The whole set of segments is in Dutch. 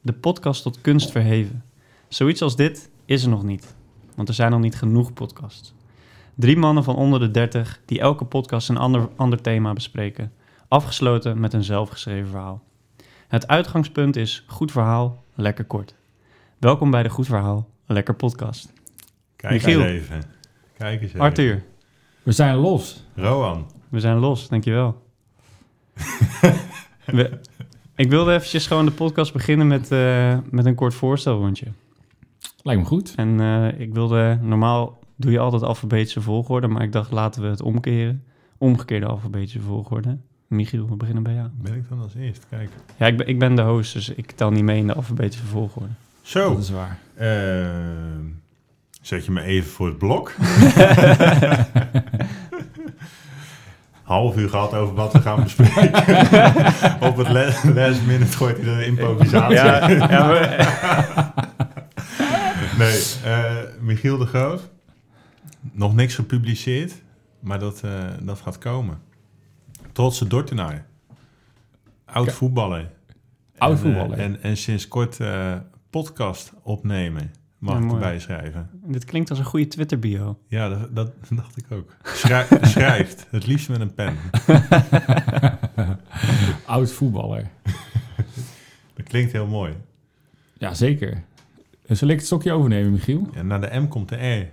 de podcast tot kunst verheven. Zoiets als dit is er nog niet, want er zijn nog niet genoeg podcasts. Drie mannen van onder de 30 die elke podcast een ander, ander thema bespreken, afgesloten met een zelfgeschreven verhaal. Het uitgangspunt is goed verhaal, lekker kort. Welkom bij de Goed Verhaal, Lekker podcast. Kijk Michiel. eens even. Kijk eens even. Arthur, We zijn los. Rowan. we zijn los, dankjewel. we, ik wilde eventjes gewoon de podcast beginnen met, eh, met een kort voorstelrondje. Lijkt me goed. En eh, ik wilde, normaal doe je altijd alfabetische volgorde, maar ik dacht laten we het omkeren. Omgekeerde alfabetische volgorde. Michiel, we beginnen bij jou. Ben ik dan als eerst? Kijk. Ja, ik ben, ik ben de host, dus ik tel niet mee in de alfabetische volgorde. Zo. Dat is waar. Ehm, zet je me even voor het blok. Half uur gehad over wat we gaan bespreken. Op het last, last minute gooit hij een improvisatie. Ja, Nee, eh, Michiel de Groot. Nog niks gepubliceerd, maar dat, eh, dat gaat komen. Trotse Dortenaar. Oud voetballer. Oud En, eh, voetballer. en, en sinds kort podcast opnemen. Mag Ja, ik erbij schrijven. dit klinkt als een goede Twitter-bio. Ja, dat, dat dacht ik ook. Schrij- schrijft, het liefst met een pen. Oud voetballer. Dat klinkt heel mooi. Ja, zeker. Zal ik het stokje overnemen, Michiel? En na de M komt de R.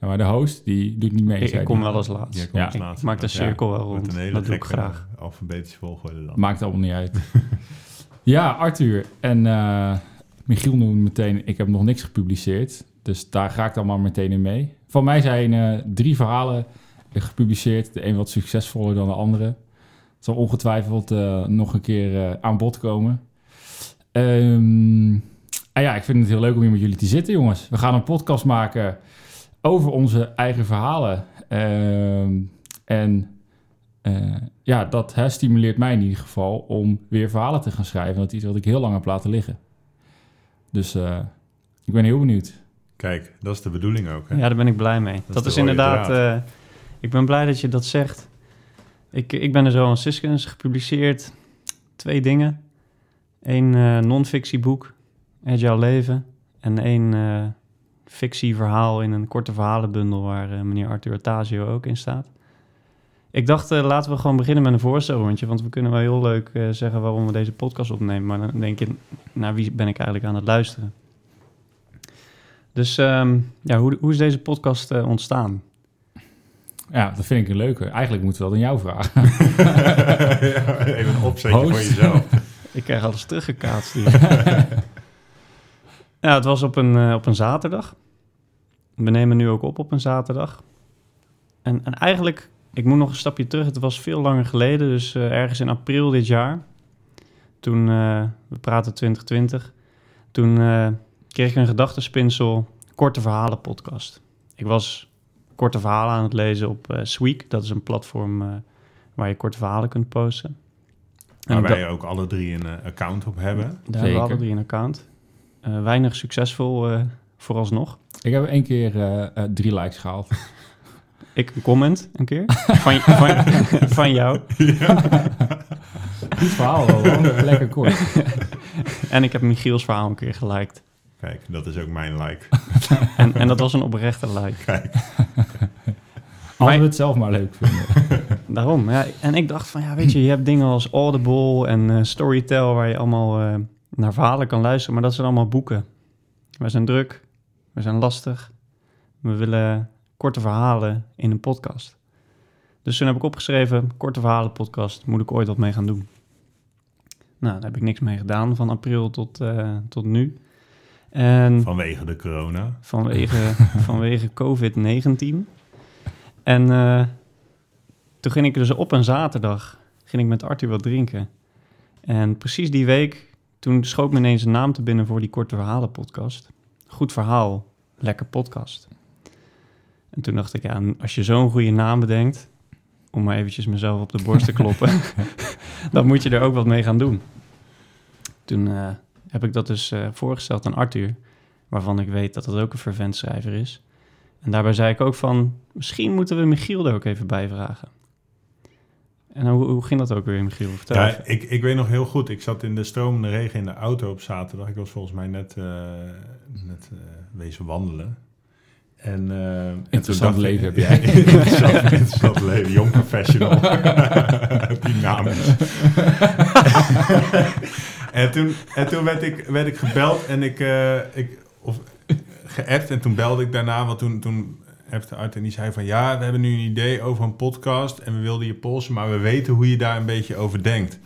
Ja, maar de host, die doet niet mee. Ik, ik kom wel als laatst. Ja, Ik maak de Ja, cirkel wel met rond. een hele Dat doe ik gekke graag. alfabetische volgorde dan. Maakt allemaal niet uit. ja, Arthur. En eh, Michiel noemde meteen, ik heb nog niks gepubliceerd. Dus daar ga ik dan maar meteen in mee. Van mij zijn eh, drie verhalen gepubliceerd. De een wat succesvoller dan de andere. Het zal ongetwijfeld eh, nog een keer eh, aan bod komen. Ehm, en ja, ik vind het heel leuk om hier met jullie te zitten, jongens. We gaan een podcast maken over onze eigen verhalen. Ehm, en ja, dat stimuleert mij in ieder geval om weer verhalen te gaan schrijven. Dat is iets wat ik heel lang heb laten liggen. Dus eh, ik ben heel benieuwd. Kijk, dat is de bedoeling ook. Hè? Ja, daar ben ik blij mee. Dat, is inderdaad... eh, ik ben blij dat je dat zegt. Ik, ik ben er zo aan Siskens gepubliceerd. Twee dingen. Eén eh non-fictieboek, Agile Leven. En één eh fictieverhaal in een korte verhalenbundel... waar meneer Arthur Otasio ook in staat. Ik dacht, eh, laten we gewoon beginnen met een voorstelrondje. Want we kunnen wel heel leuk eh, zeggen waarom we deze podcast opnemen. Maar dan denk je, naar wie ben ik eigenlijk aan het luisteren? Dus ehm, ja, hoe, hoe is deze podcast eh, ontstaan? Ja, dat vind ik een leuke. Eigenlijk moeten we dat aan jou vragen. Ja, even een opzetje Host. voor jezelf. Ik krijg alles teruggekaatst hier. ja, het was op een, eh, op een zaterdag. We nemen nu ook op op een zaterdag. En, en eigenlijk, ik moet nog een stapje terug. Het was veel langer geleden, dus eh, ergens in april dit jaar. Toen, eh, we praten 2020. Toen eh, kreeg ik een gedachtenspinsel, korte verhalen podcast. Ik was korte verhalen aan het lezen op eh Sweek. Dat is een platform eh, waar je korte verhalen kunt posten. En Waar wij ook alle drie een account op hebben. daar hebben we alle drie een account. Eh, weinig succesvol eh, vooralsnog. Ik heb één keer eh, eh, drie likes gehaald. Ik een comment een keer van, van, van jou. Goed verhaal wel, hoor. lekker kort. En ik heb Michiels verhaal een keer geliked. Kijk, dat is ook mijn like. En, en dat was een oprechte like. Kijk, Als Maar- we het zelf maar leuk vinden. Daarom. Ja. En ik dacht van, ja, weet je, je hebt dingen als Audible en eh, Storytel... waar je allemaal eh, naar verhalen kan luisteren. Maar dat zijn allemaal boeken. We zijn druk. We zijn lastig. We willen korte verhalen in een podcast. Dus toen heb ik opgeschreven, korte verhalen podcast, moet ik ooit wat mee gaan doen. Nou, daar heb ik niks mee gedaan van april tot, eh, tot nu. En vanwege de corona. vanwege, vanwege COVID-19. En eh, toen ging ik dus op een zaterdag ging ik met Arthur wat drinken. En precies die week, toen schoot me ineens een naam te binnen voor die korte verhalen podcast. Goed verhaal, lekker podcast. En toen dacht ik, ja, als je zo'n goede naam bedenkt, om maar eventjes mezelf op de borst te kloppen, dan moet je er ook wat mee gaan doen. Toen eh, heb ik dat dus eh, voorgesteld aan Arthur waarvan ik weet dat dat ook een fervent schrijver is. En daarbij zei ik ook van, misschien moeten we Michiel er ook even bij vragen. En hoe, hoe ging dat ook weer, Michiel? Vertel Ja, even. ik, ik weet nog heel goed. Ik zat in de stromende regen in de auto op zaterdag. Ik was volgens mij net, eh, net wezen wandelen. En, toen Interessant leven heb jij. interessant, interessant leven. Jong professional. Dynamisch. en toen, en toen werd, ik, werd ik gebeld en ik, eh, ik of, geappt. En toen belde ik daarna, want toen, toen appte uit en die zei van... Ja, we hebben nu een idee over een podcast en we wilden je polsen... maar we weten hoe je daar een beetje over denkt.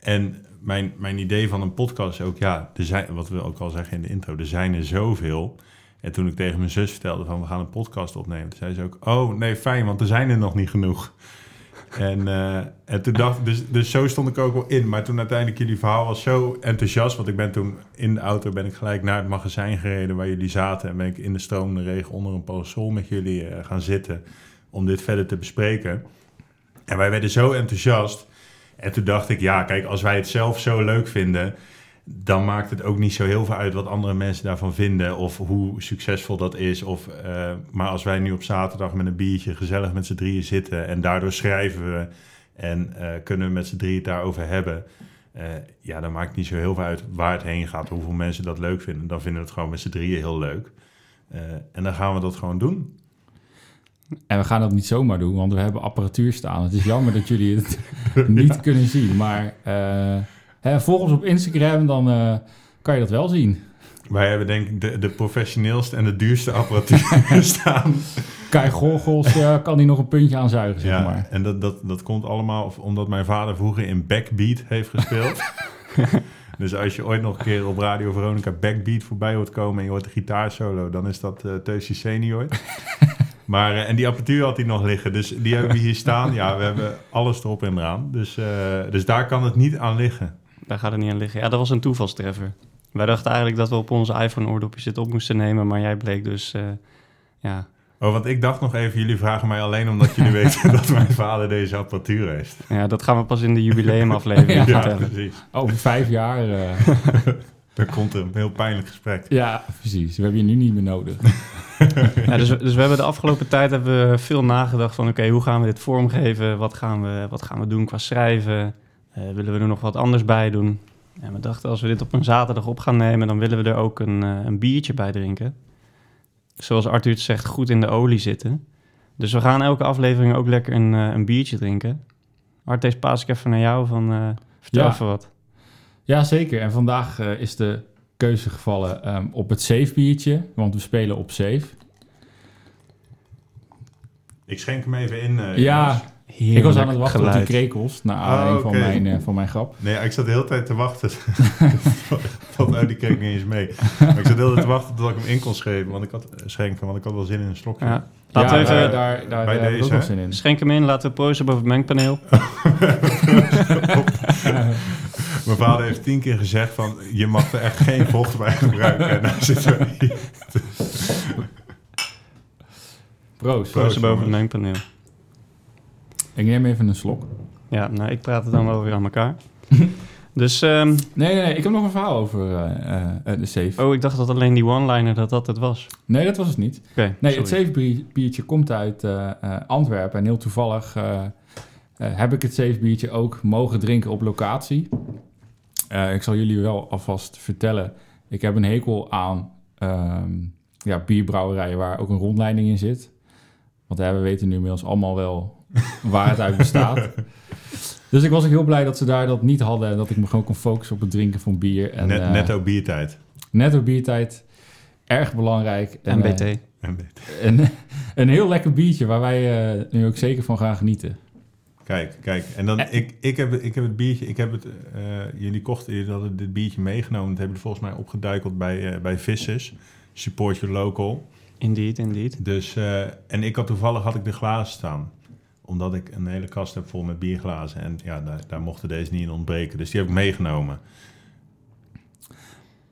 En mijn, mijn idee van een podcast is ook... Ja, er zijn, wat we ook al zeggen in de intro, er zijn er zoveel... En toen ik tegen mijn zus vertelde van we gaan een podcast opnemen, toen zei ze ook: Oh nee, fijn, want er zijn er nog niet genoeg. En, eh, en toen dacht dus, dus zo stond ik ook wel in. Maar toen uiteindelijk jullie verhaal was zo enthousiast, want ik ben toen in de auto ben ik gelijk naar het magazijn gereden waar jullie zaten en ben ik in de stromende regen onder een parasol met jullie eh, gaan zitten om dit verder te bespreken. En wij werden zo enthousiast. En toen dacht ik, ja, kijk, als wij het zelf zo leuk vinden, dan maakt het ook niet zo heel veel uit wat andere mensen daarvan vinden of hoe succesvol dat is. Of, eh, maar als wij nu op zaterdag met een biertje gezellig met z'n drieën zitten en daardoor schrijven we en eh, kunnen we met z'n drieën het daarover hebben. eh, ja, dan maakt het niet zo heel veel uit waar het heen gaat, hoeveel mensen dat leuk vinden. Dan vinden we het gewoon met z'n drieën heel leuk. En dan gaan we dat gewoon doen. En we gaan dat niet zomaar doen, want we hebben apparatuur staan. Het is jammer dat jullie het niet kunnen zien. Maar hè, volg ons op Instagram, dan eh, kan je dat wel zien. Wij hebben denk ik de, de professioneelste en de duurste apparatuur staan. Kai Gorgels eh, kan die nog een puntje aan zuigen, zeg Ja, maar. en dat, dat, dat komt allemaal omdat mijn vader vroeger in Backbeat heeft gespeeld. dus als je ooit nog een keer op Radio Veronica Backbeat voorbij hoort komen en je hoort de gitaarsolo, dan is dat uh, Teusje Senior. maar, eh, en die apparatuur had hij nog liggen, dus die hebben we hier staan. Ja, we hebben alles erop en eraan. Dus, eh, dus daar kan het niet aan liggen. Daar gaat het niet aan liggen. Ja, dat was een toevalstreffer. Wij dachten eigenlijk dat we op onze iPhone-oordopjes dit op moesten nemen, maar jij bleek dus, eh, ja... Oh, want ik dacht nog even, jullie vragen mij alleen omdat jullie weten dat mijn vader deze apparatuur heeft. ja, dat gaan we pas in de jubileumaflevering Ja. Ja, vertellen. precies. Over vijf jaar... eh, Dan komt er een heel pijnlijk gesprek. ja, precies. We hebben je nu niet meer nodig. Ja, dus, we- dus we hebben de afgelopen tijd hebben we veel nagedacht van... oké, hoe gaan we dit vormgeven? Wat gaan we, wat gaan we doen qua schrijven? Eh, willen we er nog wat anders bij doen? En we dachten, als we dit op een zaterdag op gaan nemen... dan willen we er ook een, eh, een biertje bij drinken. Zoals Arthur het zegt, goed in de olie zitten. Dus we gaan elke aflevering ook lekker een, eh, een biertje drinken. Art, deze paas ik even naar jou van... eh, vertel Ja. even wat. Ja, zeker. En vandaag eh, is de keuze gevallen ehm, op het safe biertje, want we spelen op safe. Ik schenk hem even in. eh, Ja, ik was aan het wachten op die geluid. krekels, naar aanleiding Oh, van, oké. mijn, eh, van mijn grap. Nee, ik zat de hele tijd te wachten. Tot, oh, die kreeg ik niet eens mee. Maar ik zat de hele tijd te wachten tot ik hem in kon schenken. Want ik had, eh, schenken, want ik had wel zin in een slokje. Ja. Laten ja, we even... daar, daar, daar bij heb ik ook deze, nog zin in. Schenk hem in, laten we proosten boven het mengpaneel. Mijn vader heeft tien keer gezegd van... je mag er echt geen vocht bij gebruiken. En dan zitten we hier. Proost. Boven het mengpaneel. Ik neem even een slok. Ja, nou, ik praat het dan wel weer aan elkaar. dus, ehm, Nee, nee, nee, ik heb nog een verhaal over eh, eh, de safe. oh, ik dacht dat alleen die one-liner dat dat het was. Nee, dat was het niet. Oké, Nee, sorry. het safe bier- biertje komt uit eh, Antwerpen. En heel toevallig heb ik het safe biertje ook mogen drinken op locatie. Ik zal jullie wel alvast vertellen. Ik heb een hekel aan ehm, ja, bierbrouwerijen waar ook een rondleiding in zit. Want we weten nu inmiddels allemaal wel waar het uit bestaat. Dus ik was ook heel blij dat ze daar dat niet hadden. En dat ik me gewoon kon focussen op het drinken van bier. En, Net, eh, netto biertijd. netto biertijd. Erg belangrijk. En, MBT. eh, En dit. een, heel lekker biertje waar wij eh, nu ook zeker van gaan genieten. Kijk, kijk. En dan, Eh. ik, ik, heb, ik heb het biertje... Ik heb het, eh, jullie kochten jullie hadden dit biertje meegenomen. Dat hebben we volgens mij opgeduikeld bij, eh, bij Vissers. Support your local. Indeed, indeed. Dus, eh, en ik had toevallig had ik de glazen staan. Omdat ik een hele kast heb vol met bierglazen. En ja, daar, daar mochten deze niet in ontbreken. Dus die heb ik meegenomen.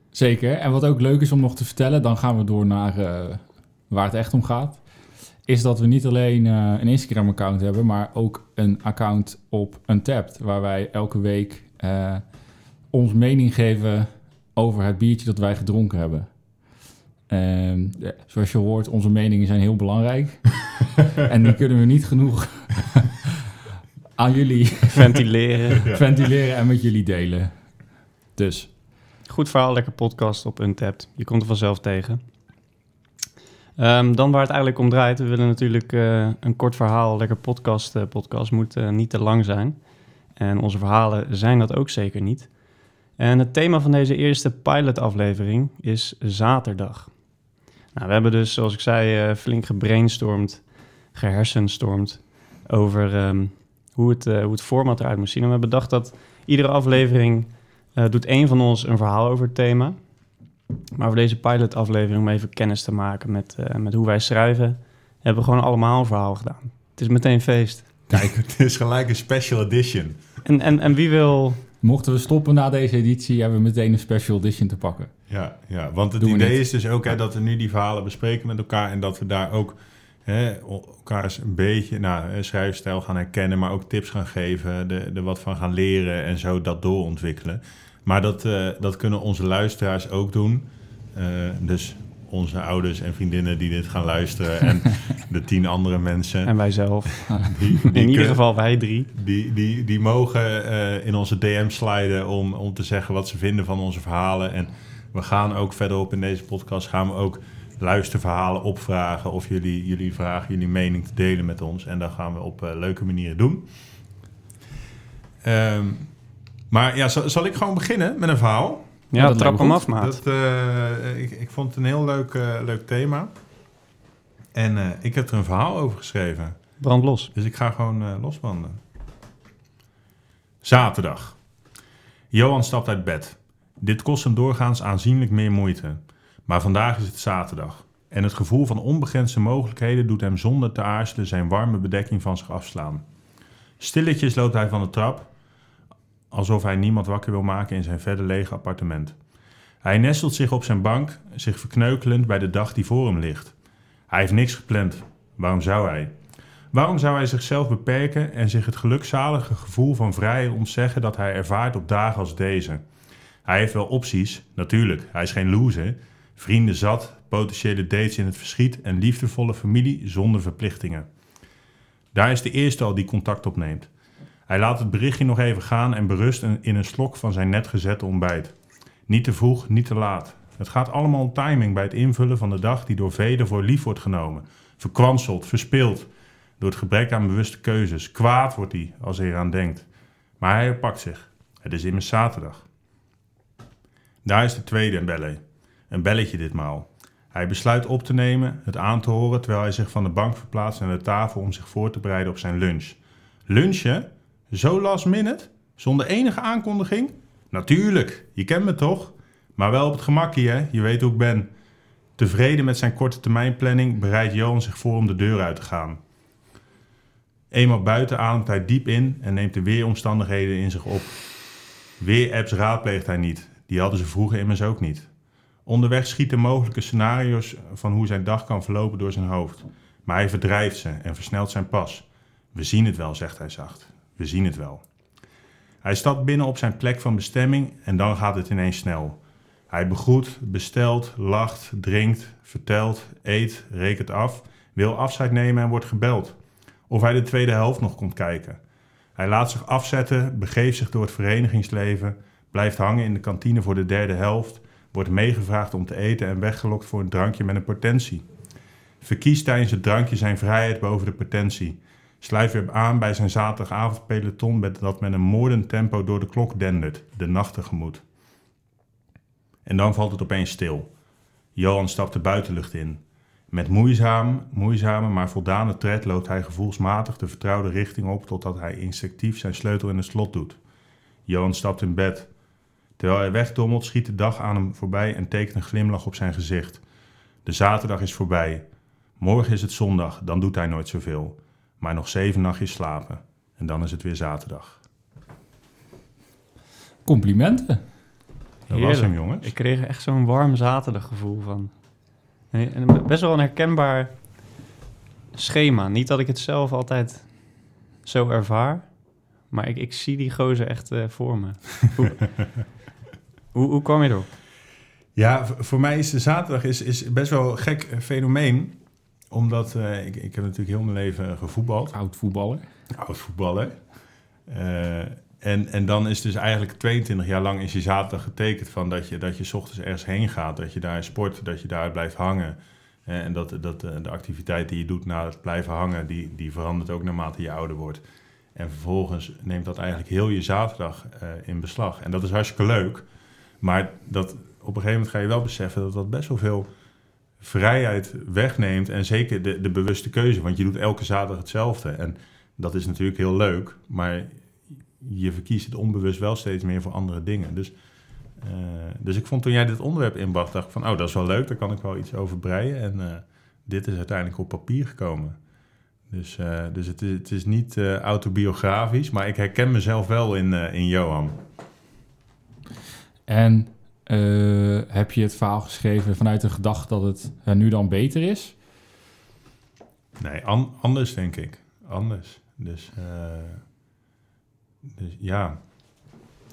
Zeker. En wat ook leuk is om nog te vertellen, dan gaan we door naar eh, waar het echt om gaat. Is dat we niet alleen eh, een Instagram-account hebben, maar ook een account op Untapped. Waar wij elke week eh ons mening geven over het biertje dat wij gedronken hebben. Ehm, ja, zoals je hoort, onze meningen zijn heel belangrijk. en die kunnen we niet genoeg aan jullie Ventileren. ventileren en met jullie delen. Dus, Goed verhaal, lekker podcast op Untapped. Je komt er vanzelf tegen. Ehm, dan waar het eigenlijk om draait. We willen natuurlijk eh, een kort verhaal, lekker podcast. eh, podcast moet eh, niet te lang zijn. En onze verhalen zijn dat ook zeker niet. En het thema van deze eerste pilot-aflevering is zaterdag. Nou, we hebben dus, zoals ik zei, eh, flink gebrainstormd, gehersenstormd over ehm, hoe, het, eh, hoe het format eruit moest zien. En we hebben bedacht dat iedere aflevering eh, doet één van ons een verhaal over het thema. Maar voor deze pilot-aflevering, om even kennis te maken met, eh, met hoe wij schrijven, hebben we gewoon allemaal een verhaal gedaan. Het is meteen feest. Kijk, het is gelijk een special edition. En, en, en wie wil... mochten we stoppen na deze editie, hebben we meteen een special edition te pakken. Ja, ja want het Doen idee is dus ook hè, dat we nu die verhalen bespreken met elkaar en dat we daar ook hè, elkaar eens een beetje nou, schrijfstijl gaan herkennen, maar ook tips gaan geven, er er wat van gaan leren en zo dat doorontwikkelen. Maar dat, eh, dat kunnen onze luisteraars ook doen. Eh, dus onze ouders en vriendinnen die dit gaan luisteren en de tien andere mensen. En wij zelf. Die, die In ieder geval wij drie. Die, die, die mogen eh, in onze DM sliden om, om te zeggen wat ze vinden van onze verhalen. En we gaan ook verderop in deze podcast gaan we ook luisterverhalen opvragen. Of jullie, jullie vragen jullie mening te delen met ons. En dat gaan we op eh, leuke manieren doen. Ehm, maar ja, zal, zal ik gewoon beginnen met een verhaal? Ja, dat trap hem af, maat. Dat, eh, ik, ik vond het een heel leuk, eh, leuk thema. En eh, ik heb er een verhaal over geschreven. Brand los. Dus ik ga gewoon eh, loswandelen. Zaterdag. Johan stapt uit bed. Dit kost hem doorgaans aanzienlijk meer moeite. Maar vandaag is het zaterdag. En het gevoel van onbegrensde mogelijkheden doet hem zonder te aarzelen zijn warme bedekking van zich afslaan. Stilletjes loopt hij van de trap, alsof hij niemand wakker wil maken in zijn verder lege appartement. Hij nestelt zich op zijn bank, zich verkneukelend bij de dag die voor hem ligt. Hij heeft niks gepland. Waarom zou hij? Waarom zou hij zichzelf beperken en zich het gelukzalige gevoel van vrijheid ontzeggen dat hij ervaart op dagen als deze? Hij heeft wel opties, natuurlijk, hij is geen loser. Vrienden zat, potentiële dates in het verschiet en liefdevolle familie zonder verplichtingen. Daar is de eerste al die contact opneemt. Hij laat het berichtje nog even gaan en berust in een slok van zijn net gezette ontbijt. Niet te vroeg, niet te laat. Het gaat allemaal om timing bij het invullen van de dag die door velen voor lief wordt genomen. Verkwanseld, verspild, door het gebrek aan bewuste keuzes. Kwaad wordt hij als hij eraan denkt. Maar hij herpakt zich. Het is immers zaterdag. Daar is de tweede belle. Een belletje ditmaal. Hij besluit op te nemen, het aan te horen terwijl hij zich van de bank verplaatst naar de tafel om zich voor te bereiden op zijn lunch. Lunchen? Zo last minute? Zonder enige aankondiging? Natuurlijk, je kent me toch? Maar wel op het gemakkie, hè? Je weet hoe ik ben. Tevreden met zijn korte termijnplanning bereidt Johan zich voor om de deur uit te gaan. Eenmaal buiten ademt hij diep in en neemt de weeromstandigheden in zich op. Weer-apps raadpleegt hij niet. Die hadden ze vroeger immers ook niet. Onderweg schieten mogelijke scenario's van hoe zijn dag kan verlopen door zijn hoofd. Maar hij verdrijft ze en versnelt zijn pas. We zien het wel, zegt hij zacht. We zien het wel. Hij stapt binnen op zijn plek van bestemming en dan gaat het ineens snel. Hij begroet, bestelt, lacht, drinkt, vertelt, eet, rekent af, wil afscheid nemen en wordt gebeld. Of hij de tweede helft nog komt kijken. Hij laat zich afzetten, begeeft zich door het verenigingsleven, blijft hangen in de kantine voor de derde helft, wordt meegevraagd om te eten en weggelokt voor een drankje met een potentie. Verkiest tijdens het drankje zijn vrijheid boven de potentie. Sluit weer aan bij zijn zaterdagavondpeloton met dat met een moordend tempo door de klok dendert, de nacht tegemoet. En dan valt het opeens stil. Johan stapt de buitenlucht in. Met moeizaam, moeizame maar voldane tred loopt hij gevoelsmatig de vertrouwde richting op totdat hij instinctief zijn sleutel in het slot doet. Johan stapt in bed. Terwijl hij wegdommelt schiet de dag aan hem voorbij en tekent een glimlach op zijn gezicht. De zaterdag is voorbij. Morgen is het zondag, dan doet hij nooit zoveel. Maar nog zeven nachtjes slapen. En dan is het weer zaterdag. Complimenten. Dat was Heerlijk. hem, jongens. Ik kreeg er echt zo'n warm zaterdaggevoel van. Nee, en best wel een herkenbaar schema. Niet dat ik het zelf altijd zo ervaar, maar ik, ik zie die gozer echt eh, voor me. hoe, hoe, kwam je erop? Ja, voor mij is de zaterdag is, is best wel een gek eh, fenomeen. Omdat eh, ik, ik heb natuurlijk heel mijn leven gevoetbald. Oud voetballer. Oud voetballer. Eh, en, en dan is dus eigenlijk 22 jaar lang is je zaterdag getekend van dat je, dat je 's ochtends ergens heen gaat, dat je daar sport, dat je daar blijft hangen. Eh, en dat, dat de activiteit die je doet na het blijven hangen, die, die verandert ook naarmate je ouder wordt. En vervolgens neemt dat eigenlijk heel je zaterdag eh, in beslag. En dat is hartstikke leuk. Maar dat, op een gegeven moment ga je wel beseffen dat dat best wel veel vrijheid wegneemt. En zeker de, de bewuste keuze, want je doet elke zaterdag hetzelfde. En dat is natuurlijk heel leuk, maar je verkiest het onbewust wel steeds meer voor andere dingen. Dus, eh, dus ik vond toen jij dit onderwerp inbracht, dacht ik van, oh, dat is wel leuk, daar kan ik wel iets over breien. En eh, dit is uiteindelijk op papier gekomen. Dus, eh, dus het, is, het is niet autobiografisch, maar ik herken mezelf wel in, in Johan. En eh, heb je het verhaal geschreven vanuit de gedachte dat het eh, nu dan beter is? Nee, an- anders denk ik. Anders. Dus, eh, dus ja.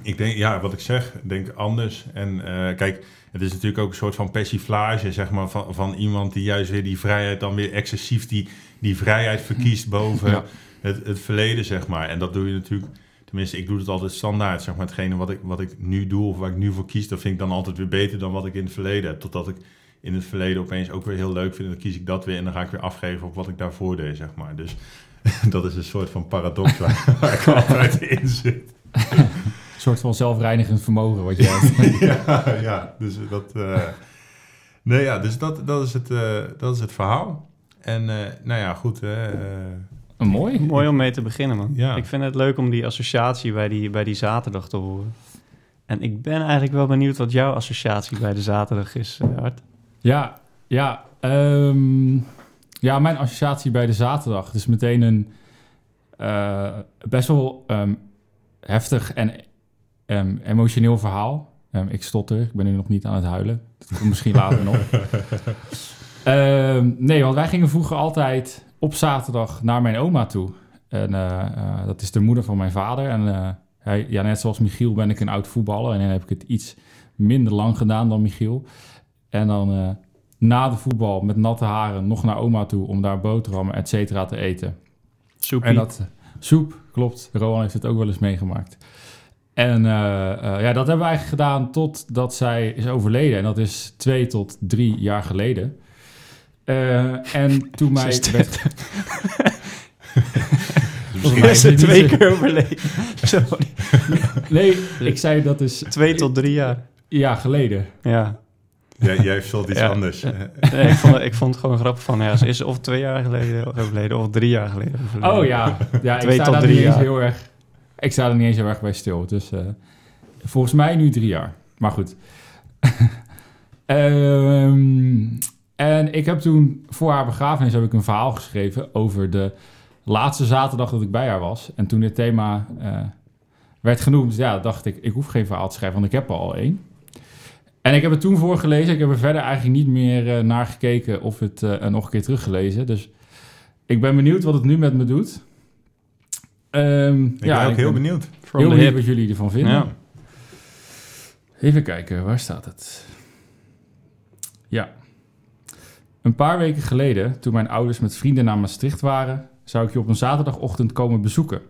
Ik denk, ja, wat ik zeg, denk anders. En kijk, het is natuurlijk ook een soort van persiflage, zeg maar, van, van iemand die juist weer die vrijheid dan weer excessief die, die vrijheid verkiest boven Ja. het, het verleden, zeg maar. En dat doe je natuurlijk, tenminste, ik doe het altijd standaard, zeg maar. Hetgene wat ik, wat ik nu doe of waar ik nu voor kies, dat vind ik dan altijd weer beter dan wat ik in het verleden heb. Totdat ik in het verleden opeens ook weer heel leuk vind. En dan kies ik dat weer en dan ga ik weer afgeven op wat ik daarvoor deed, zeg maar. Dus dat is een soort van paradox waar, waar ik altijd in zit. Een soort van zelfreinigend vermogen wat je hebt. ja, ja, dus dat... eh, nee, ja, dus dat, dat, is het, eh, dat is het verhaal. En eh, nou ja, goed. hè, eh, Mooi. Mooi om mee te beginnen, man. Ja. Ik vind het leuk om die associatie bij die, bij die zaterdag te horen. En ik ben eigenlijk wel benieuwd wat jouw associatie bij de zaterdag is, eh, Art. Ja, ja. ehm, ja, mijn associatie bij de zaterdag. Het is meteen een eh, best wel ehm, heftig en ehm, emotioneel verhaal. Ehm, ik stotter, ik ben nu nog niet aan het huilen. Dat komt misschien later nog. Ehm, nee, want wij gingen vroeger altijd op zaterdag naar mijn oma toe. En eh, eh, dat is de moeder van mijn vader. En eh, hij, ja, net zoals Michiel ben ik een oud voetballer. En dan heb ik het iets minder lang gedaan dan Michiel. En dan na de voetbal met natte haren nog naar oma toe om daar boterhammen, et cetera, te eten. Soepie. En dat soep, klopt. Rowan heeft het ook wel eens meegemaakt. En ja, dat hebben we eigenlijk gedaan totdat zij is overleden. En dat is twee tot drie jaar geleden. Eh, en toen mij Ze is werd... misschien- mij is is het twee keer overleden. Sorry. Nee, ik zei dat is Twee tot drie jaar. jaar geleden. Ja. jij, jij vult iets Ja. anders. Nee, ik, vond, het- ik vond het gewoon grappig van, ja, ze is of twee jaar geleden overleden of drie jaar geleden overleden. Oh ja, ja ik Twee sta tot drie niet eens jaar. heel erg. Ik sta er niet eens heel erg bij stil. Dus eh, volgens mij nu drie jaar. Maar goed. Ehm, en ik heb toen voor haar begrafenis heb ik een verhaal geschreven over de laatste zaterdag dat ik bij haar was. En toen dit thema eh, werd genoemd, ja, dacht ik, ik hoef geen verhaal te schrijven, want ik heb er al één. En ik heb het toen voorgelezen. Ik heb er verder eigenlijk niet meer eh, naar gekeken of het eh, nog een keer teruggelezen. Dus ik ben benieuwd wat het nu met me doet. Ehm, Ik ben ook heel benieuwd. Heel benieuwd wat jullie ervan vinden. Ja. Even kijken, waar staat het? Ja. Een paar weken geleden, toen mijn ouders met vrienden naar Maastricht waren, zou ik je op een zaterdagochtend komen bezoeken.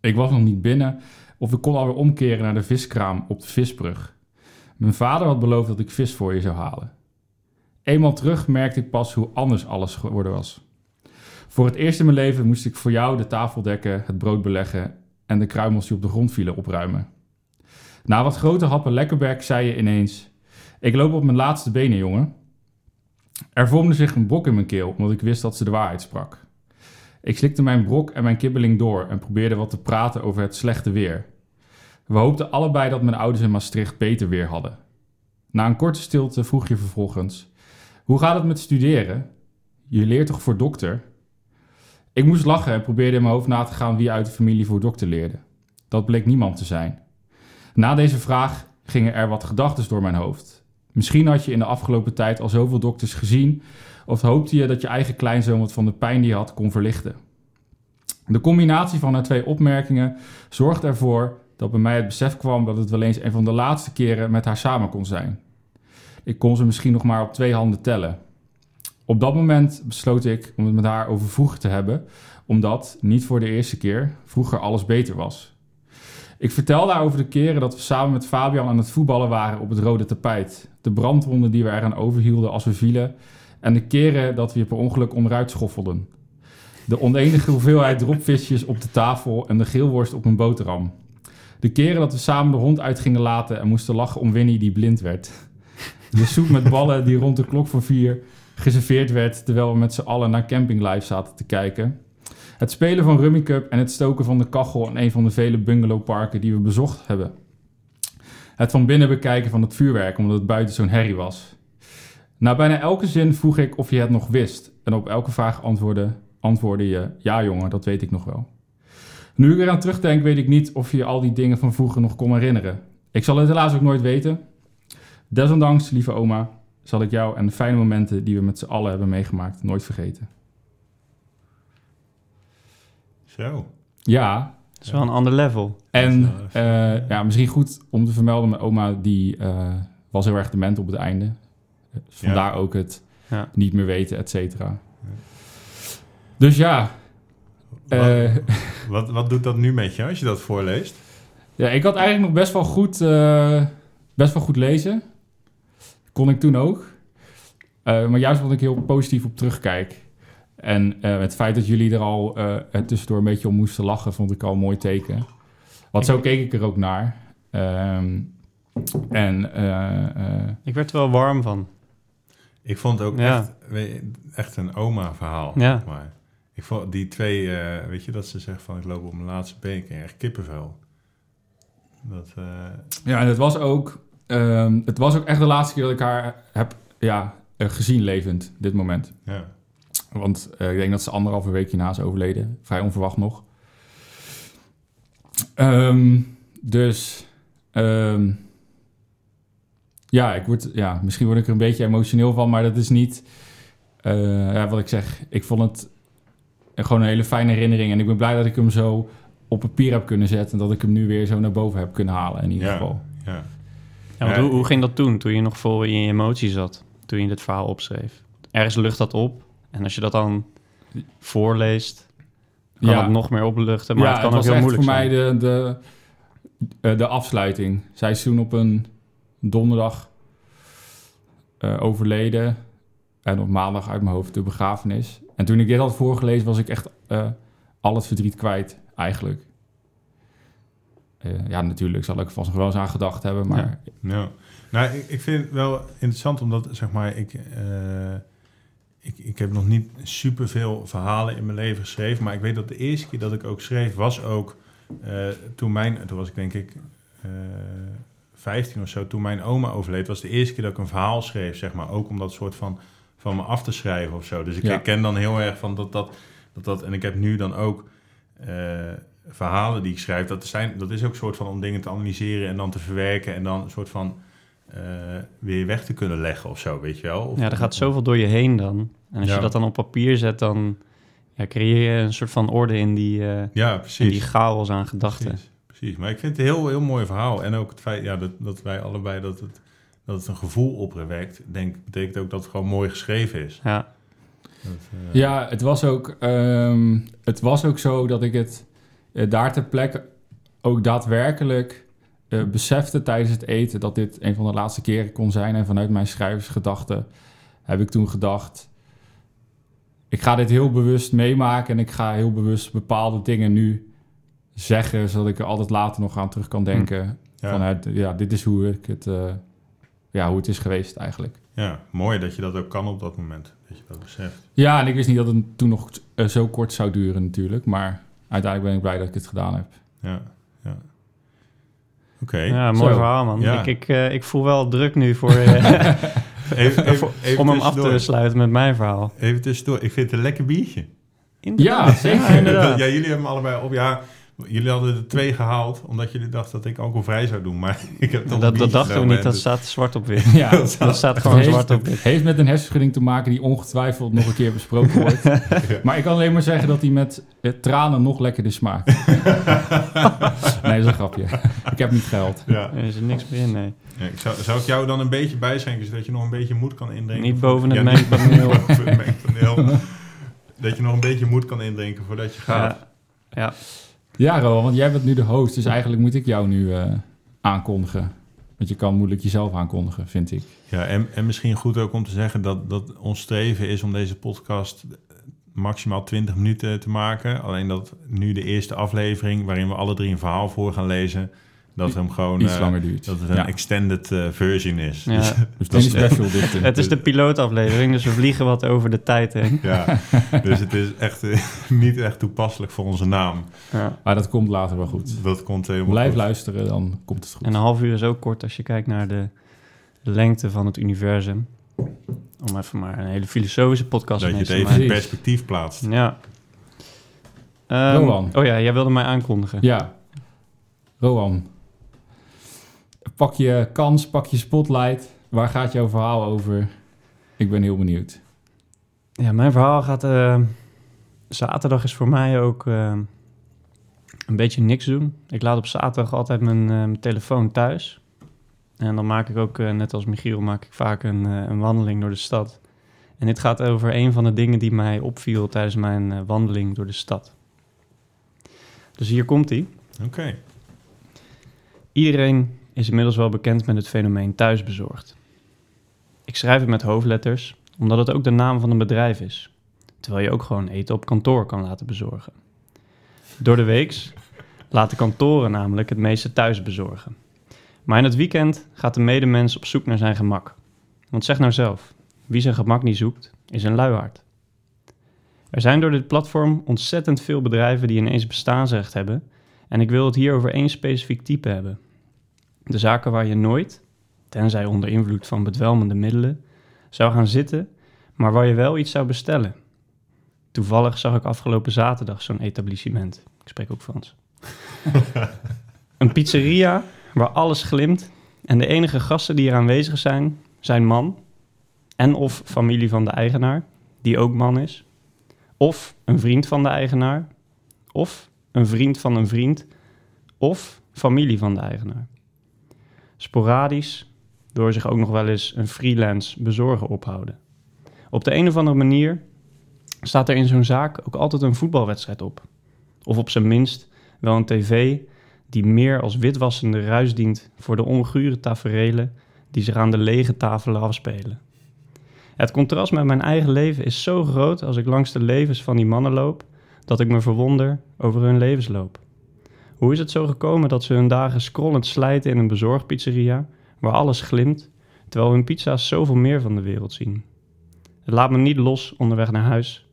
Ik was nog niet binnen of ik kon alweer omkeren naar de viskraam op de visbrug. Mijn vader had beloofd dat ik vis voor je zou halen. Eenmaal terug merkte ik pas hoe anders alles geworden was. Voor het eerst in mijn leven moest ik voor jou de tafel dekken, het brood beleggen en de kruimels die op de grond vielen opruimen. Na wat grote happen lekkerberg zei je ineens: Ik loop op mijn laatste benen, jongen. Er vormde zich een brok in mijn keel, omdat ik wist dat ze de waarheid sprak. Ik slikte mijn brok en mijn kibbeling door en probeerde wat te praten over het slechte weer. We hoopten allebei dat mijn ouders in Maastricht beter weer hadden. Na een korte stilte vroeg je vervolgens: Hoe gaat het met studeren? Je leert toch voor dokter? Ik moest lachen en probeerde in mijn hoofd na te gaan wie uit de familie voor dokter leerde. Dat bleek niemand te zijn. Na deze vraag gingen er wat gedachten door mijn hoofd. Misschien had je in de afgelopen tijd al zoveel dokters gezien, of hoopte je dat je eigen kleinzoon wat van de pijn die je had kon verlichten. De combinatie van de twee opmerkingen zorgde ervoor dat bij mij het besef kwam dat het wel eens een van de laatste keren met haar samen kon zijn. Ik kon ze misschien nog maar op twee handen tellen. Op dat moment besloot ik om het met haar over vroeger te hebben, Omdat, niet voor de eerste keer, vroeger alles beter was. Ik vertel daarover de keren dat we samen met Fabian aan het voetballen waren op het rode tapijt. De brandwonden die we eraan overhielden als we vielen. En de keren dat we per ongeluk onderuit schoffelden. De onenige hoeveelheid dropvisjes op de tafel en de geelworst op een boterham. De keren dat we samen de hond uit gingen laten en moesten lachen om Winnie die blind werd. De soep met ballen die rond de klok van vier geserveerd werd terwijl we met z'n allen naar Camping Live zaten te kijken. Het spelen van Rummy Cup en het stoken van de kachel in een van de vele bungalowparken die we bezocht hebben. Het van binnen bekijken van het vuurwerk omdat het buiten zo'n herrie was. Na bijna elke zin vroeg ik of je het nog wist. En op elke vraag antwoordde, antwoordde je: Ja, jongen, dat weet ik nog wel. Nu ik eraan terugdenk, weet ik niet of je al die dingen van vroeger nog kon herinneren. Ik zal het helaas ook nooit weten. Desondanks, lieve oma, zal ik jou en de fijne momenten die we met z'n allen hebben meegemaakt nooit vergeten. Zo. Ja, is wel een ander level. en eh, ja, misschien goed om te vermelden, mijn oma die eh, was heel erg dement op het einde. Dus vandaar ook het Ja. niet meer weten, et cetera. Dus ja, Wat, eh, wat, wat doet dat nu met je als je dat voorleest? ja, ik had eigenlijk nog best wel goed, eh, best wel goed lezen. Kon ik toen ook. Eh, maar juist omdat ik heel positief op terugkijk. En eh, het feit dat jullie er al eh, er tussendoor een beetje om moesten lachen, vond ik al een mooi teken. Want zo keek ik er ook naar. Ehm, en eh, eh, Ik werd er wel warm van. Ik vond het ook Ja. echt, echt een oma-verhaal. Ja. Maar ik vond die twee, eh, weet je, dat ze zegt van ik loop op mijn laatste been, echt kippenvel. Dat, eh, ja, en het was ook, ehm, het was ook echt de laatste keer dat ik haar heb ja, gezien levend, dit moment. ja. Want eh, ik denk dat ze anderhalve week hierna is overleden. Vrij onverwacht nog. Ehm, dus... ehm, ja, ik word, ja, misschien word ik er een beetje emotioneel van, maar dat is niet... eh, ja, wat ik zeg, ik vond het gewoon een hele fijne herinnering. En ik ben blij dat ik hem zo op papier heb kunnen zetten... en dat ik hem nu weer zo naar boven heb kunnen halen, in ieder Ja. geval. ja. Ja, want Ja, hoe, hoe ging dat toen, toen je nog vol in je emotie zat? Toen je dit verhaal opschreef? Ergens lucht dat op. En als je dat dan voorleest, kan Ja. het nog meer opluchten. Maar het kan ook was heel echt moeilijk voor zijn. mij de, de, eh, de afsluiting. Zij is toen op een donderdag eh, overleden. En op maandag uit mijn hoofd de begrafenis. En toen ik dit had voorgelezen, was ik echt eh, al het verdriet kwijt, eigenlijk. Eh, ja, natuurlijk zal ik vast nog wel eens aan gedacht hebben, maar... Ja. Nou, ik, ik vind het wel interessant omdat, zeg maar, ik, eh, ik, ik heb nog niet superveel verhalen in mijn leven geschreven, maar ik weet dat de eerste keer dat ik ook schreef, was ook eh, toen mijn, toen was ik denk ik eh 15 of zo, toen mijn oma overleed, was de eerste keer dat ik een verhaal schreef, zeg maar, ook om dat soort van, van me af te schrijven of zo. Dus ik Ja. herken dan heel erg van dat dat, dat, dat en ik heb nu dan ook eh, verhalen die ik schrijf, dat, zijn, dat is ook een soort van om dingen te analyseren en dan te verwerken en dan een soort van eh, weer weg te kunnen leggen of zo, weet je wel? Of, Ja, er gaat zoveel door je heen dan. En als Ja. je dat dan op papier zet, dan ja, creëer je een soort van orde in die, eh, Ja, in precies. die chaos aan gedachten. precies. Precies, maar ik vind het een heel, heel mooi verhaal. En ook het feit ja, dat, dat wij allebei dat het, dat het een gevoel opwekt, denk, betekent ook dat het gewoon mooi geschreven is. Ja, Dat, eh, Ja, het was ook, ehm, het was ook zo dat ik het eh, daar ter plekke ook daadwerkelijk eh, besefte tijdens het eten dat dit een van de laatste keren kon zijn. En vanuit mijn schrijversgedachten heb ik toen gedacht, ik ga dit heel bewust meemaken en ik ga heel bewust bepaalde dingen nu zeggen, zodat ik er altijd later nog aan terug kan denken. ja, Vanuit, ja, dit is hoe ik het, eh, ja, hoe het is geweest eigenlijk. ja, mooi dat je dat ook kan op dat moment, dat je dat beseft. Ja, en ik wist niet dat het toen nog eh, zo kort zou duren natuurlijk. Maar uiteindelijk ben ik blij dat ik het gedaan heb. Ja, ja. Oké. ja mooi Zo. verhaal man. Ja. Ik, ik, eh, ik voel wel druk nu voor, eh, Even, even, even om hem af te sluiten met mijn verhaal. Even tussendoor. Ik vind het een lekker biertje. Inderdaad. zeker. Ja, inderdaad. ja, jullie hebben hem allebei op. Ja, jullie hadden er twee gehaald, omdat jullie dachten dat ik alcoholvrij zou doen. Maar ik heb toch Dat, dat dachten we niet, dat staat zwart op wit. Ja, dat Dat staat het gewoon heeft, zwart op het wit. heeft met een hersenschudding te maken die ongetwijfeld nog een keer besproken wordt. Maar ik kan alleen maar zeggen dat hij met eh, tranen nog lekkerder smaakt. nee, dat is een grapje. ik heb niet geld. Ja. Er is er niks meer in, nee. Ja, ik zou, zou ik jou dan een beetje bijschenken, zodat je nog een beetje moed kan indrinken? Niet Of- boven het Ja, mengpaneel. niet boven het mengpaneel. dat je nog een beetje moed kan indrinken voordat je gaat. Ja, ja. Rowan, want jij bent nu de host, dus eigenlijk moet ik jou nu eh, aankondigen. Want je kan moeilijk jezelf aankondigen, vind ik. Ja, en, en misschien goed ook om te zeggen dat, dat ons streven is om deze podcast maximaal 20 minuten te maken. Alleen dat nu de eerste aflevering, waarin we alle drie een verhaal voor gaan lezen, dat hem gewoon Iets eh, langer duurt. dat het een Ja. extended eh, version is. Ja. Dus, Dus dat is special dit. Het is de pilootaflevering, dus we vliegen wat over de tijd heen. ja, dus het is echt eh, niet echt toepasselijk voor onze naam. Ja. Maar dat komt later wel goed. Dat komt helemaal Blijf goed. luisteren, dan komt het goed. En een half uur is ook kort als je kijkt naar de lengte van het universum. Om even maar een hele filosofische podcast Dat je het te even in perspectief plaatst. maken. Ja. Ehm, Rowan. oh ja, jij wilde mij aankondigen. Ja. Rowan. Pak je kans, pak je spotlight. Waar gaat jouw verhaal over? Ik ben heel benieuwd. Ja, mijn verhaal gaat... eh, zaterdag is voor mij ook eh, een beetje niks doen. Ik laat op zaterdag altijd mijn, eh, mijn telefoon thuis. En dan maak ik ook, eh, net als Michiel, maak ik vaak een, eh, een wandeling door de stad. En dit gaat over een van de dingen die mij opviel tijdens mijn eh, wandeling door de stad. Dus hier komt hij. Oké. Iedereen is inmiddels wel bekend met het fenomeen thuisbezorgd. Ik schrijf het met hoofdletters, omdat het ook de naam van een bedrijf is. Terwijl je ook gewoon eten op kantoor kan laten bezorgen. Door de weeks laten kantoren namelijk het meeste thuis bezorgen. Maar in het weekend gaat de medemens op zoek naar zijn gemak. Want zeg nou zelf, wie zijn gemak niet zoekt, is een luiaard. Er zijn door dit platform ontzettend veel bedrijven die ineens bestaansrecht hebben. En ik wil het hier over één specifiek type hebben. De zaken waar je nooit, tenzij onder invloed van bedwelmende middelen, zou gaan zitten, maar waar je wel iets zou bestellen. Toevallig zag ik afgelopen zaterdag zo'n etablissement. Ik spreek ook Frans. een pizzeria waar alles glimt en de enige gasten die er aanwezig zijn, zijn man en of familie van de eigenaar, die ook man is, of een vriend van de eigenaar, of een vriend van een vriend, of familie van de eigenaar. Sporadisch door zich ook nog wel eens een freelance bezorger ophouden. Op de een of andere manier staat er in zo'n zaak ook altijd een voetbalwedstrijd op. Of op zijn minst wel een tv die meer als witwassende ruis dient voor de ongure taferelen die zich aan de lege tafelen afspelen. Het contrast met mijn eigen leven is zo groot als ik langs de levens van die mannen loop, dat ik me verwonder over hun levensloop. Hoe is het zo gekomen dat ze hun dagen scrollend slijten in een bezorgpizzeria, waar alles glimt, terwijl hun pizza's zoveel meer van de wereld zien? Het laat me niet los onderweg naar huis,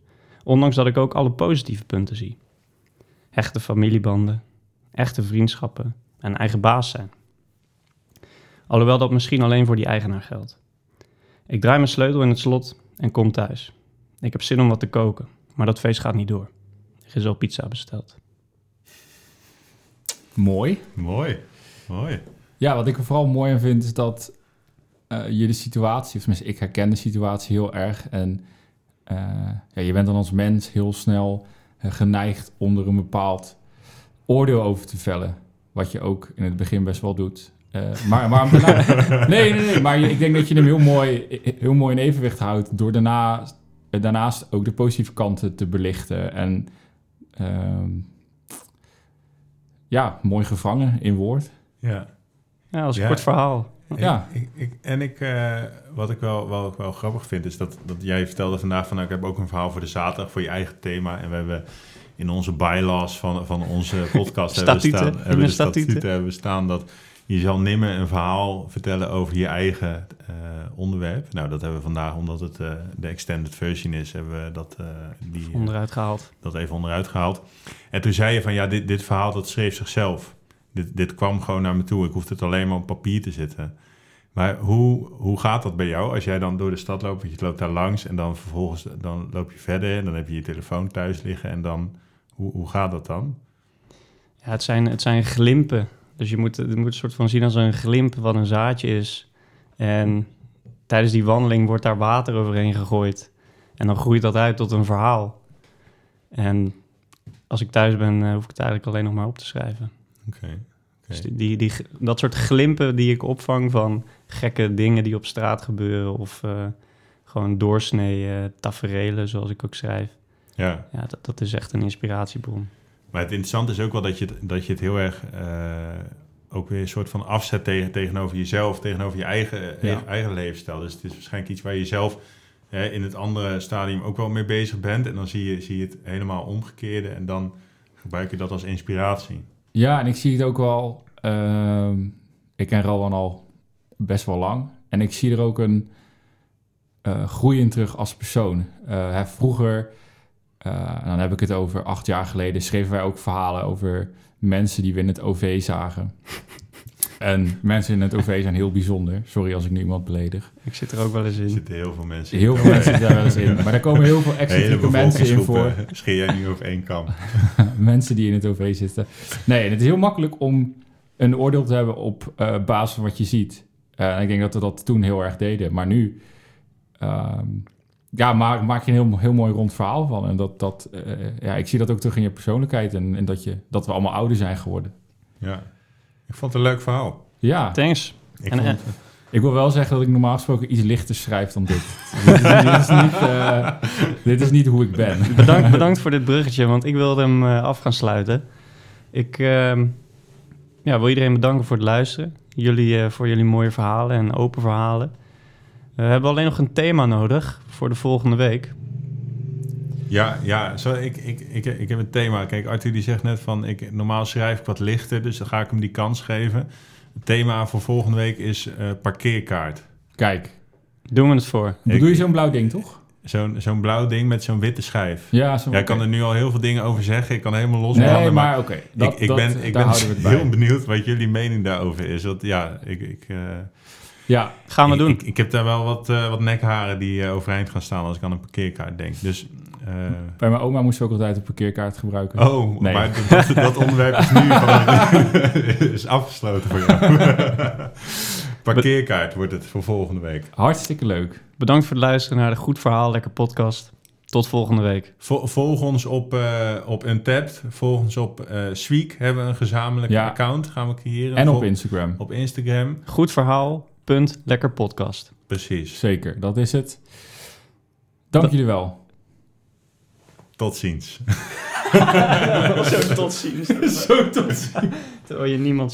ondanks dat ik ook alle positieve punten zie. Hechte familiebanden, echte vriendschappen en eigen baas zijn. Alhoewel dat misschien alleen voor die eigenaar geldt. Ik draai mijn sleutel in het slot en kom thuis. Ik heb zin om wat te koken, maar dat feest gaat niet door. Er is al pizza besteld. Mooi. Mooi. Mooi. Ja, wat ik er vooral mooi aan vind is dat eh, je de situatie, of tenminste ik herken de situatie heel erg. En eh, ja, je bent dan als mens heel snel eh, geneigd om er een bepaald oordeel over te vellen. Wat je ook in het begin best wel doet. Eh, maar, maar nee, nee, nee. Maar ik denk dat je hem heel mooi, heel mooi in evenwicht houdt. Door daarna, daarnaast ook de positieve kanten te belichten. En ehm, ja, mooi gevangen in woord. Ja. Ja, dat is een Ja. kort verhaal. Ja. Ik, en ik, eh, wat ik wel, wel, ook wel grappig vind, is dat, dat jij vertelde vandaag van, nou, ik heb ook een verhaal voor de zaterdag, voor je eigen thema. En we hebben in onze bylaws van, van onze podcast hebben we staan, hebben de de statuten statuten. hebben we staan dat je zal nimmer een verhaal vertellen over je eigen eh, onderwerp. Nou, dat hebben we vandaag, omdat het eh, de extended version is, hebben we dat, eh, die, Onderuit gehaald. dat even onderuit gehaald. En toen zei je van ja, dit, dit verhaal dat schreef zichzelf. Dit, dit kwam gewoon naar me toe. Ik hoefde het alleen maar op papier te zetten. Maar hoe, hoe gaat dat bij jou als jij dan door de stad loopt? Want je loopt daar langs en dan vervolgens dan loop je verder. En dan heb je je telefoon thuis liggen. En dan, hoe, hoe gaat dat dan? Ja, het zijn, het zijn glimpen. Dus je moet, je moet een soort van zien als een glimp wat een zaadje is. En tijdens die wandeling wordt daar water overheen gegooid. En dan groeit dat uit tot een verhaal. En als ik thuis ben, eh, hoef ik het eigenlijk alleen nog maar op te schrijven. Oké. Dus die, die, die, dat soort glimpen die ik opvang van gekke dingen die op straat gebeuren... of eh, gewoon doorsnee eh taferelen, zoals ik ook schrijf. Ja. Ja, dat, dat is echt een inspiratiebron. Maar het interessante is ook wel dat je het, dat je het heel erg eh, ook weer een soort van afzet tegen, tegenover jezelf, tegenover je eigen, Ja. eigen levensstijl. Dus het is waarschijnlijk iets waar je zelf hè, in het andere stadium ook wel mee bezig bent. En dan zie je, zie je het helemaal omgekeerde en dan gebruik je dat als inspiratie. Ja, en ik zie het ook wel. ehm, ik ken Rowan al best wel lang. En ik zie er ook een eh, groei in terug als persoon. Eh, hij vroeger, eh, en dan heb ik het over acht jaar geleden, schreven wij ook verhalen over mensen die we in het OV zagen. en mensen in het OV zijn heel bijzonder. Sorry als ik nu iemand beledig. Ik zit er ook wel eens Er in. zitten heel veel mensen Heel veel mensen zitten daar wel eens in. Maar daar komen heel veel excentrieke mensen in voor. scheer jij nu over één kam. mensen die in het OV zitten. Nee, en het is heel makkelijk om een oordeel te hebben op eh, basis van wat je ziet. Eh, en ik denk dat we dat toen heel erg deden. Maar nu ehm, ja, maak, maak je een heel, heel mooi rond verhaal van. En dat, dat, eh, ja, ik zie dat ook terug in je persoonlijkheid. En, en dat, je, dat we allemaal ouder zijn geworden. Ja. Ik vond het een leuk verhaal. Ja, Thanks. Ik En, vond, eh, ik wil wel zeggen dat ik normaal gesproken iets lichter schrijf dan dit. dit, is, dit, is niet, eh, dit is niet hoe ik ben. Bedankt, bedankt voor dit bruggetje, want ik wilde hem af gaan sluiten. Ik ehm, ja, wil iedereen bedanken voor het luisteren. Jullie, eh, voor jullie mooie verhalen en open verhalen. We hebben alleen nog een thema nodig voor de volgende week. Ja, ja zo, ik, ik, ik, ik heb een thema. Kijk, Arthur die zegt net van, ik, normaal schrijf ik wat lichter, dus dan ga ik hem die kans geven. Het thema voor volgende week is eh, parkeerkaart. Kijk, Doen we het voor. bedoel je zo'n blauw ding, toch? Zo'n zo'n blauw ding met zo'n witte schijf. Ja, zo Ja, ik kan er nu al heel veel dingen over zeggen. Ik kan helemaal los Nee, maar oké. ik, ik dat- ben, ik ben bij. heel benieuwd wat jullie mening daarover is. Want ja, ik, ik, eh, Ja, Gaan we ik, doen. Ik, ik heb daar wel wat, eh, wat nekharen die eh, overeind gaan staan als ik aan een parkeerkaart denk. Dus, eh, bij mijn oma moesten we ook altijd een parkeerkaart gebruiken. oh, Nee. maar dat, dat onderwerp is nu van, is afgesloten voor jou. parkeerkaart wordt het voor volgende week. Hartstikke leuk. Bedankt voor het luisteren naar de Goed Verhaal Lekker podcast. Tot volgende week. Vol- volg ons op, eh op Untapped. Volg ons op eh Sweek. Hebben we een gezamenlijk Ja. account. Gaan we creëren. En op Instagram. Op Instagram. Goed verhaal, punt, lekker podcast. Precies. Zeker, dat is het. Dank Dat- jullie wel. Tot ziens. Zo tot ziens. Zo tot ziens. Terwijl je niemand